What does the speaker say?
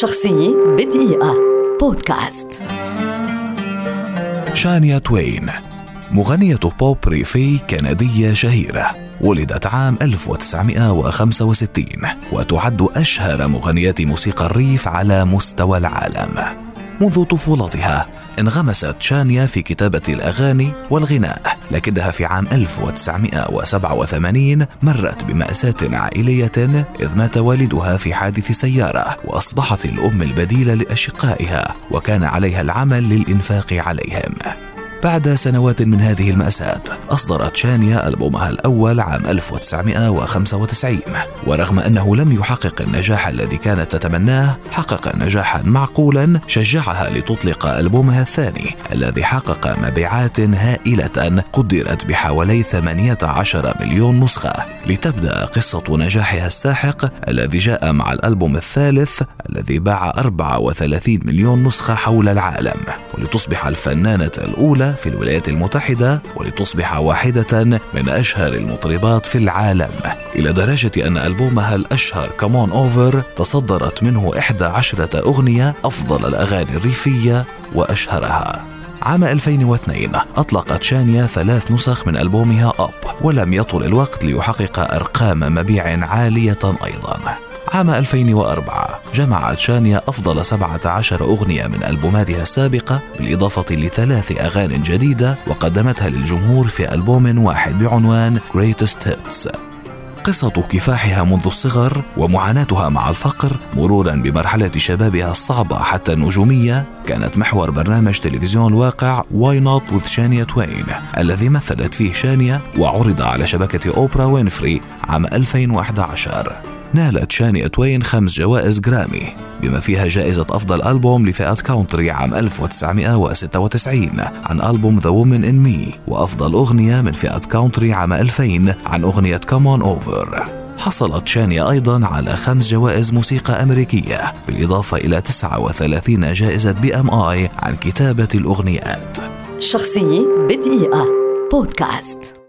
شخصية بدقيقة. بودكاست. شانيا توين مغنية بوب ريفي كندية شهيرة ولدت عام 1965 وتعد أشهر مغنيات موسيقى الريف على مستوى العالم. منذ طفولتها انغمست شانيا في كتابة الأغاني والغناء لكنها في عام 1987 مرت بمأساة عائلية إذ مات والدها في حادث سيارة وأصبحت الأم البديلة لأشقائها وكان عليها العمل للإنفاق عليهم. بعد سنوات من هذه المأساة أصدرت شانيا ألبومها الأول عام 1995 ورغم أنه لم يحقق النجاح الذي كانت تتمناه حقق نجاحا معقولا شجعها لتطلق ألبومها الثاني الذي حقق مبيعات هائلة قدرت بحوالي 18 مليون نسخة. لتبدأ قصة نجاحها الساحق الذي جاء مع الألبوم الثالث الذي باع 34 مليون نسخة حول العالم. ولتصبح الفنانة الأولى في الولايات المتحدة ولتصبح واحدة من أشهر المطربات في العالم. إلى درجة أن ألبومها الأشهر كمون أوفر تصدرت منه إحدى عشرة أغنية أفضل الأغاني الريفية وأشهرها. عام 2002 أطلقت شانيا ثلاث نسخ من ألبومها أب ولم يطل الوقت ليحقق أرقام مبيع عالية أيضا. عام 2004 جمعت شانيا أفضل 17 أغنية من ألبوماتها السابقة بالإضافة لثلاث أغاني جديدة وقدمتها للجمهور في ألبوم واحد بعنوان Greatest Hits. قصة كفاحها منذ الصغر ومعاناتها مع الفقر مرورا بمرحلة شبابها الصعبة حتى النجومية كانت محور برنامج تلفزيون الواقع Why Not With شانيا توين الذي مثلت فيه شانيا وعرض على شبكة أوبرا وينفري عام 2011 نالت شانيا توين خمس جوائز جرامي بما فيها جائزة أفضل ألبوم لفئة country عام 1996 عن ألبوم The Woman in Me وأفضل أغنية من فئة country عام 2000 عن أغنية On Over. حصلت شانيا أيضا على خمس جوائز موسيقى أمريكية بالإضافة إلى 39 جائزة BMI عن كتابة الأغنيات. شخصية بدقيقة. بودكاست.